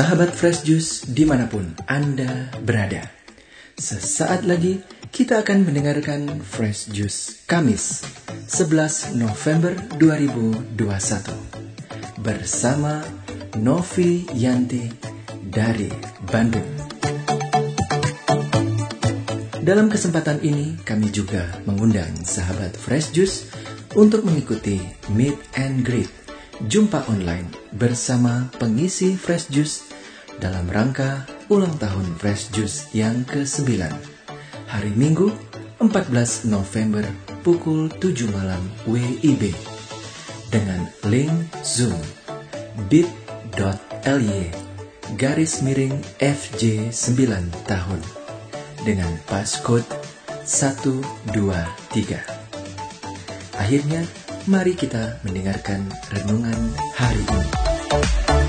Sahabat Fresh Juice di mana pun Anda berada. Sesaat lagi kita akan mendengarkan Fresh Juice Kamis 11 November 2021 bersama Novi Yanti dari Bandung. Dalam kesempatan ini kami juga mengundang sahabat Fresh Juice untuk mengikuti Meet and Greet jumpa online bersama pengisi Fresh Juice dalam rangka ulang tahun Fresh Juice yang ke-9 hari Minggu 14 November pukul 7 malam WIB dengan link Zoom bit.ly garis miring FJ 9 tahun dengan passcode 123. Akhirnya Mari kita mendengarkan renungan hari ini.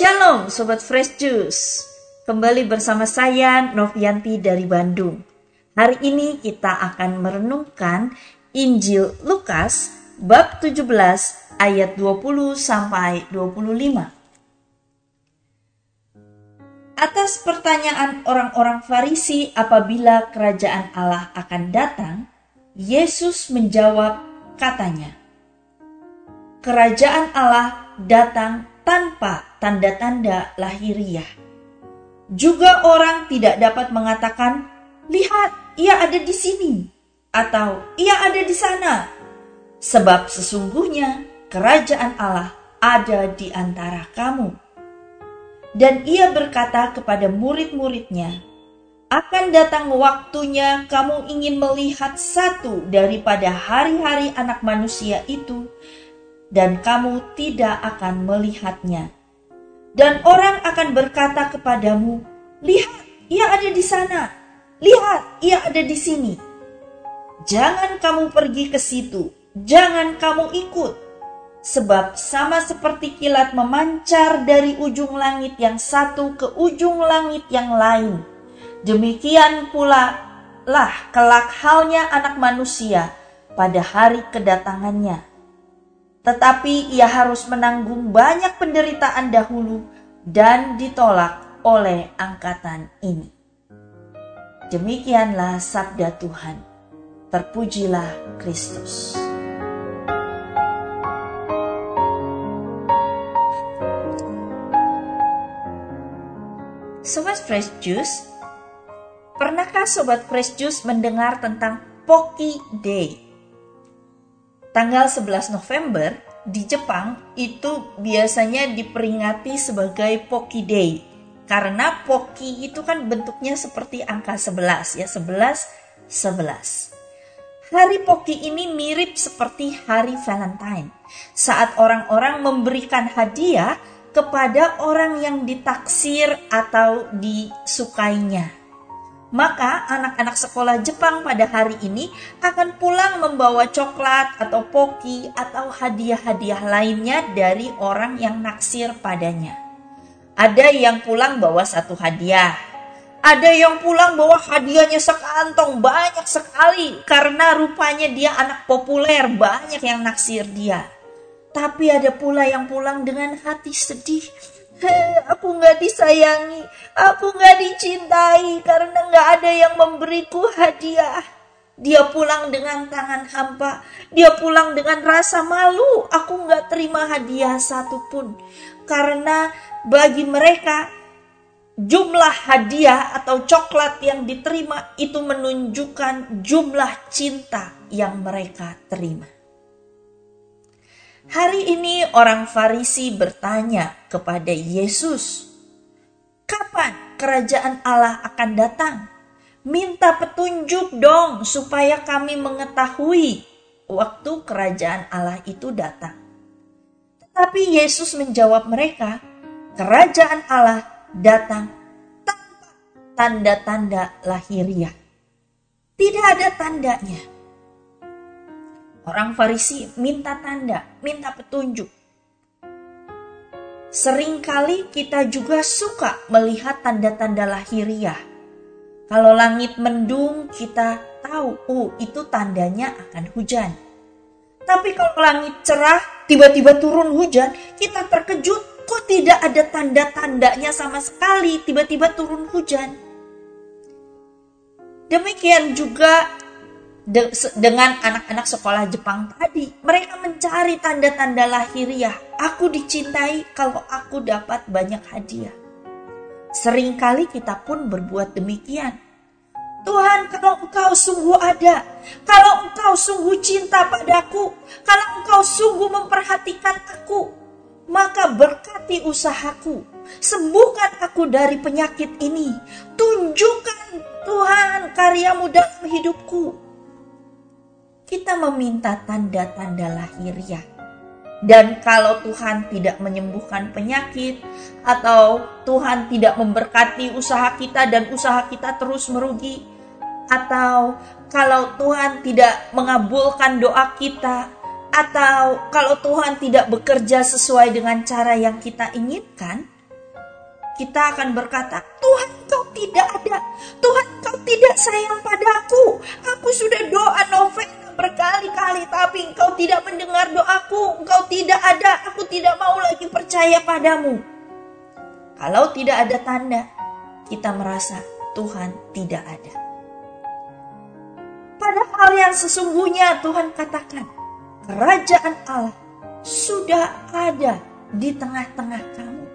Shalom Sobat Fresh Juice Kembali bersama saya Novianti dari Bandung. Hari ini kita akan merenungkan Injil Lukas bab 17 ayat 20 sampai 25. Atas pertanyaan orang-orang Farisi apabila kerajaan Allah akan datang, Yesus menjawab katanya, Kerajaan Allah datang tanpa tanda-tanda lahiriah juga orang tidak dapat mengatakan, "Lihat, ia ada di sini," atau "Ia ada di sana." Sebab sesungguhnya kerajaan Allah ada di antara kamu. Dan ia berkata kepada murid-muridnya, akan datang waktunya kamu ingin melihat satu daripada hari-hari anak manusia itu, dan kamu tidak akan melihatnya dan orang akan berkata kepadamu, "Lihat, ia ada di sana. Lihat, ia ada di sini." Jangan kamu pergi ke situ, jangan kamu ikut, sebab sama seperti kilat memancar dari ujung langit yang satu ke ujung langit yang lain. Demikian pula lah kelak halnya anak manusia pada hari kedatangannya tetapi ia harus menanggung banyak penderitaan dahulu dan ditolak oleh angkatan ini. Demikianlah sabda Tuhan. Terpujilah Kristus. Sobat Fresh Juice, pernahkah Sobat Fresh Juice mendengar tentang Poki Day? Tanggal 11 November di Jepang itu biasanya diperingati sebagai Poki Day. Karena Poki itu kan bentuknya seperti angka 11 ya, 11 11. Hari Poki ini mirip seperti hari Valentine. Saat orang-orang memberikan hadiah kepada orang yang ditaksir atau disukainya. Maka anak-anak sekolah Jepang pada hari ini akan pulang membawa coklat atau poki atau hadiah-hadiah lainnya dari orang yang naksir padanya. Ada yang pulang bawa satu hadiah. Ada yang pulang bawa hadiahnya sekantong banyak sekali karena rupanya dia anak populer, banyak yang naksir dia. Tapi ada pula yang pulang dengan hati sedih aku nggak disayangi, aku nggak dicintai karena nggak ada yang memberiku hadiah. Dia pulang dengan tangan hampa, dia pulang dengan rasa malu. Aku nggak terima hadiah satupun karena bagi mereka jumlah hadiah atau coklat yang diterima itu menunjukkan jumlah cinta yang mereka terima. Hari ini orang Farisi bertanya kepada Yesus, "Kapan kerajaan Allah akan datang? Minta petunjuk dong supaya kami mengetahui waktu kerajaan Allah itu datang." Tetapi Yesus menjawab mereka, "Kerajaan Allah datang tanpa tanda-tanda lahiriah. Tidak ada tandanya." Orang Farisi minta tanda, minta petunjuk. Seringkali kita juga suka melihat tanda-tanda lahiriah. Kalau langit mendung, kita tahu, oh itu tandanya akan hujan. Tapi kalau langit cerah, tiba-tiba turun hujan, kita terkejut, kok tidak ada tanda-tandanya sama sekali, tiba-tiba turun hujan. Demikian juga de dengan anak-anak sekolah Jepang tadi. Mereka mencari tanda-tanda lahiriah. Aku dicintai kalau aku dapat banyak hadiah. Seringkali kita pun berbuat demikian. Tuhan, kalau engkau sungguh ada, kalau engkau sungguh cinta padaku, kalau engkau sungguh memperhatikan aku, maka berkati usahaku, sembuhkan aku dari penyakit ini, tunjukkan Tuhan karyamu dalam hidupku kita meminta tanda-tanda lahiriah. Dan kalau Tuhan tidak menyembuhkan penyakit atau Tuhan tidak memberkati usaha kita dan usaha kita terus merugi atau kalau Tuhan tidak mengabulkan doa kita atau kalau Tuhan tidak bekerja sesuai dengan cara yang kita inginkan, kita akan berkata, Tuhan kau tidak ada, Tuhan kau tidak sayang padaku, aku sudah doa engkau tidak mendengar doaku, engkau tidak ada, aku tidak mau lagi percaya padamu. Kalau tidak ada tanda, kita merasa Tuhan tidak ada. Padahal yang sesungguhnya Tuhan katakan, kerajaan Allah sudah ada di tengah-tengah kamu.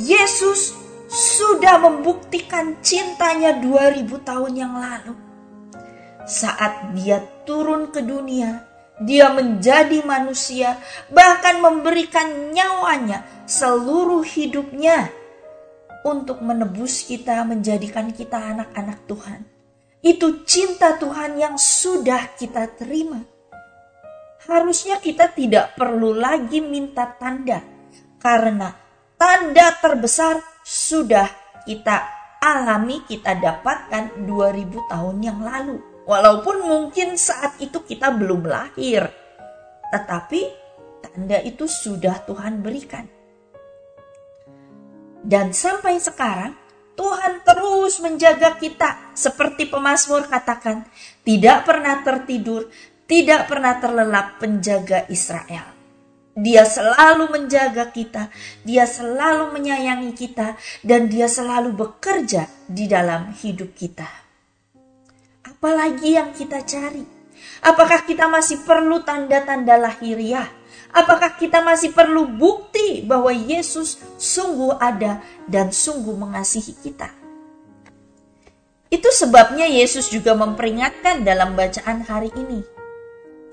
Yesus sudah membuktikan cintanya 2000 tahun yang lalu saat dia turun ke dunia, dia menjadi manusia, bahkan memberikan nyawanya seluruh hidupnya untuk menebus kita, menjadikan kita anak-anak Tuhan. Itu cinta Tuhan yang sudah kita terima. Harusnya kita tidak perlu lagi minta tanda, karena tanda terbesar sudah kita alami, kita dapatkan 2000 tahun yang lalu Walaupun mungkin saat itu kita belum lahir, tetapi tanda itu sudah Tuhan berikan. Dan sampai sekarang, Tuhan terus menjaga kita, seperti pemazmur katakan, tidak pernah tertidur, tidak pernah terlelap penjaga Israel. Dia selalu menjaga kita, dia selalu menyayangi kita, dan dia selalu bekerja di dalam hidup kita. Apalagi yang kita cari? Apakah kita masih perlu tanda-tanda lahiriah? Apakah kita masih perlu bukti bahwa Yesus sungguh ada dan sungguh mengasihi kita? Itu sebabnya Yesus juga memperingatkan dalam bacaan hari ini.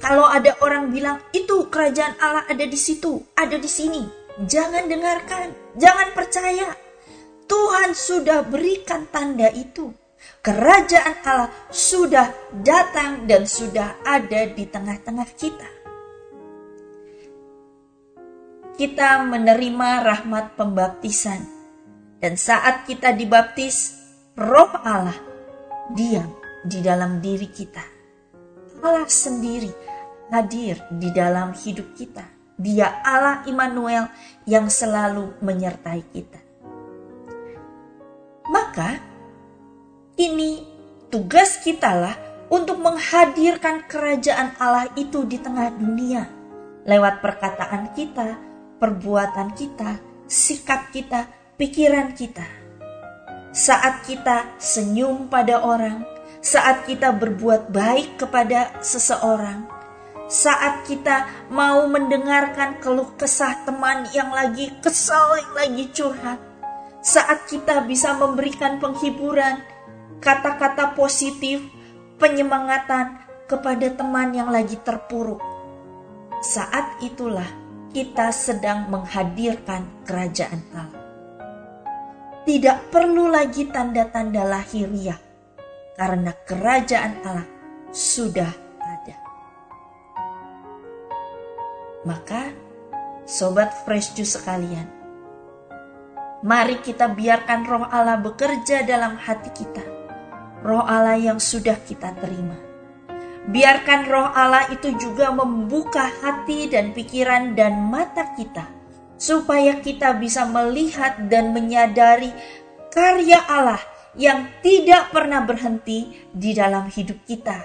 Kalau ada orang bilang itu kerajaan Allah ada di situ, ada di sini, jangan dengarkan, jangan percaya. Tuhan sudah berikan tanda itu kerajaan Allah sudah datang dan sudah ada di tengah-tengah kita. Kita menerima rahmat pembaptisan, dan saat kita dibaptis, Roh Allah diam di dalam diri kita. Allah sendiri hadir di dalam hidup kita. Dia Allah Immanuel yang selalu menyertai kita. Maka ini tugas kita lah untuk menghadirkan kerajaan Allah itu di tengah dunia lewat perkataan kita, perbuatan kita, sikap kita, pikiran kita. Saat kita senyum pada orang, saat kita berbuat baik kepada seseorang, saat kita mau mendengarkan keluh kesah teman yang lagi kesal, yang lagi curhat, saat kita bisa memberikan penghiburan, kata-kata positif, penyemangatan kepada teman yang lagi terpuruk. Saat itulah kita sedang menghadirkan kerajaan Allah. Tidak perlu lagi tanda-tanda lahiriah, karena kerajaan Allah sudah ada. Maka, sobat fresh juice sekalian, mari kita biarkan roh Allah bekerja dalam hati kita roh Allah yang sudah kita terima. Biarkan roh Allah itu juga membuka hati dan pikiran dan mata kita, supaya kita bisa melihat dan menyadari karya Allah yang tidak pernah berhenti di dalam hidup kita.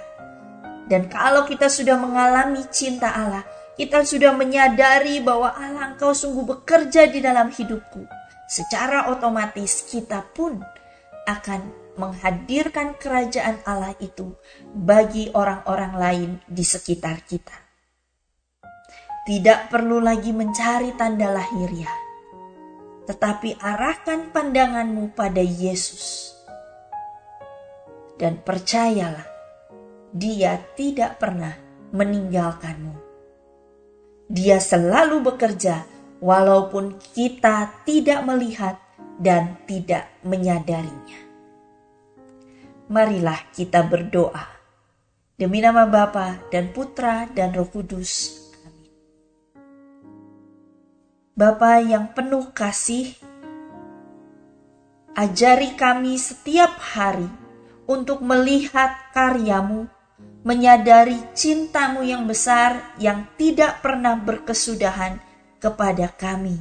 Dan kalau kita sudah mengalami cinta Allah, kita sudah menyadari bahwa Allah engkau sungguh bekerja di dalam hidupku. Secara otomatis kita pun akan menghadirkan kerajaan Allah itu bagi orang-orang lain di sekitar kita. Tidak perlu lagi mencari tanda lahiriah, tetapi arahkan pandanganmu pada Yesus. Dan percayalah, Dia tidak pernah meninggalkanmu. Dia selalu bekerja walaupun kita tidak melihat dan tidak menyadarinya marilah kita berdoa. Demi nama Bapa dan Putra dan Roh Kudus. Amin. Bapa yang penuh kasih, ajari kami setiap hari untuk melihat karyamu, menyadari cintamu yang besar yang tidak pernah berkesudahan kepada kami.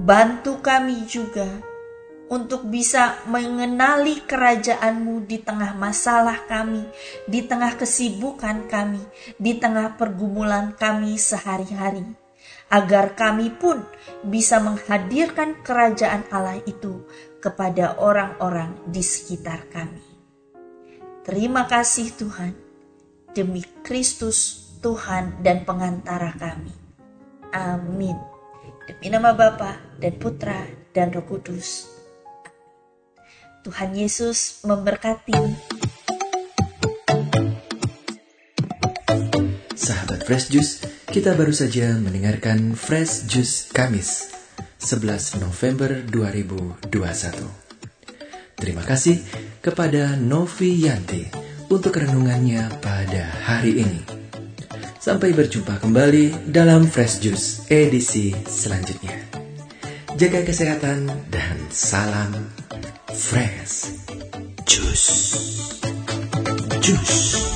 Bantu kami juga untuk bisa mengenali kerajaanmu di tengah masalah kami, di tengah kesibukan kami, di tengah pergumulan kami sehari-hari. Agar kami pun bisa menghadirkan kerajaan Allah itu kepada orang-orang di sekitar kami. Terima kasih Tuhan, demi Kristus Tuhan dan pengantara kami. Amin. Demi nama Bapa dan Putra dan Roh Kudus. Tuhan Yesus memberkati. Sahabat Fresh Juice, kita baru saja mendengarkan Fresh Juice Kamis 11 November 2021. Terima kasih kepada Novi Yanti untuk renungannya pada hari ini. Sampai berjumpa kembali dalam Fresh Juice edisi selanjutnya. Jaga kesehatan dan salam Fresh juice. Juice.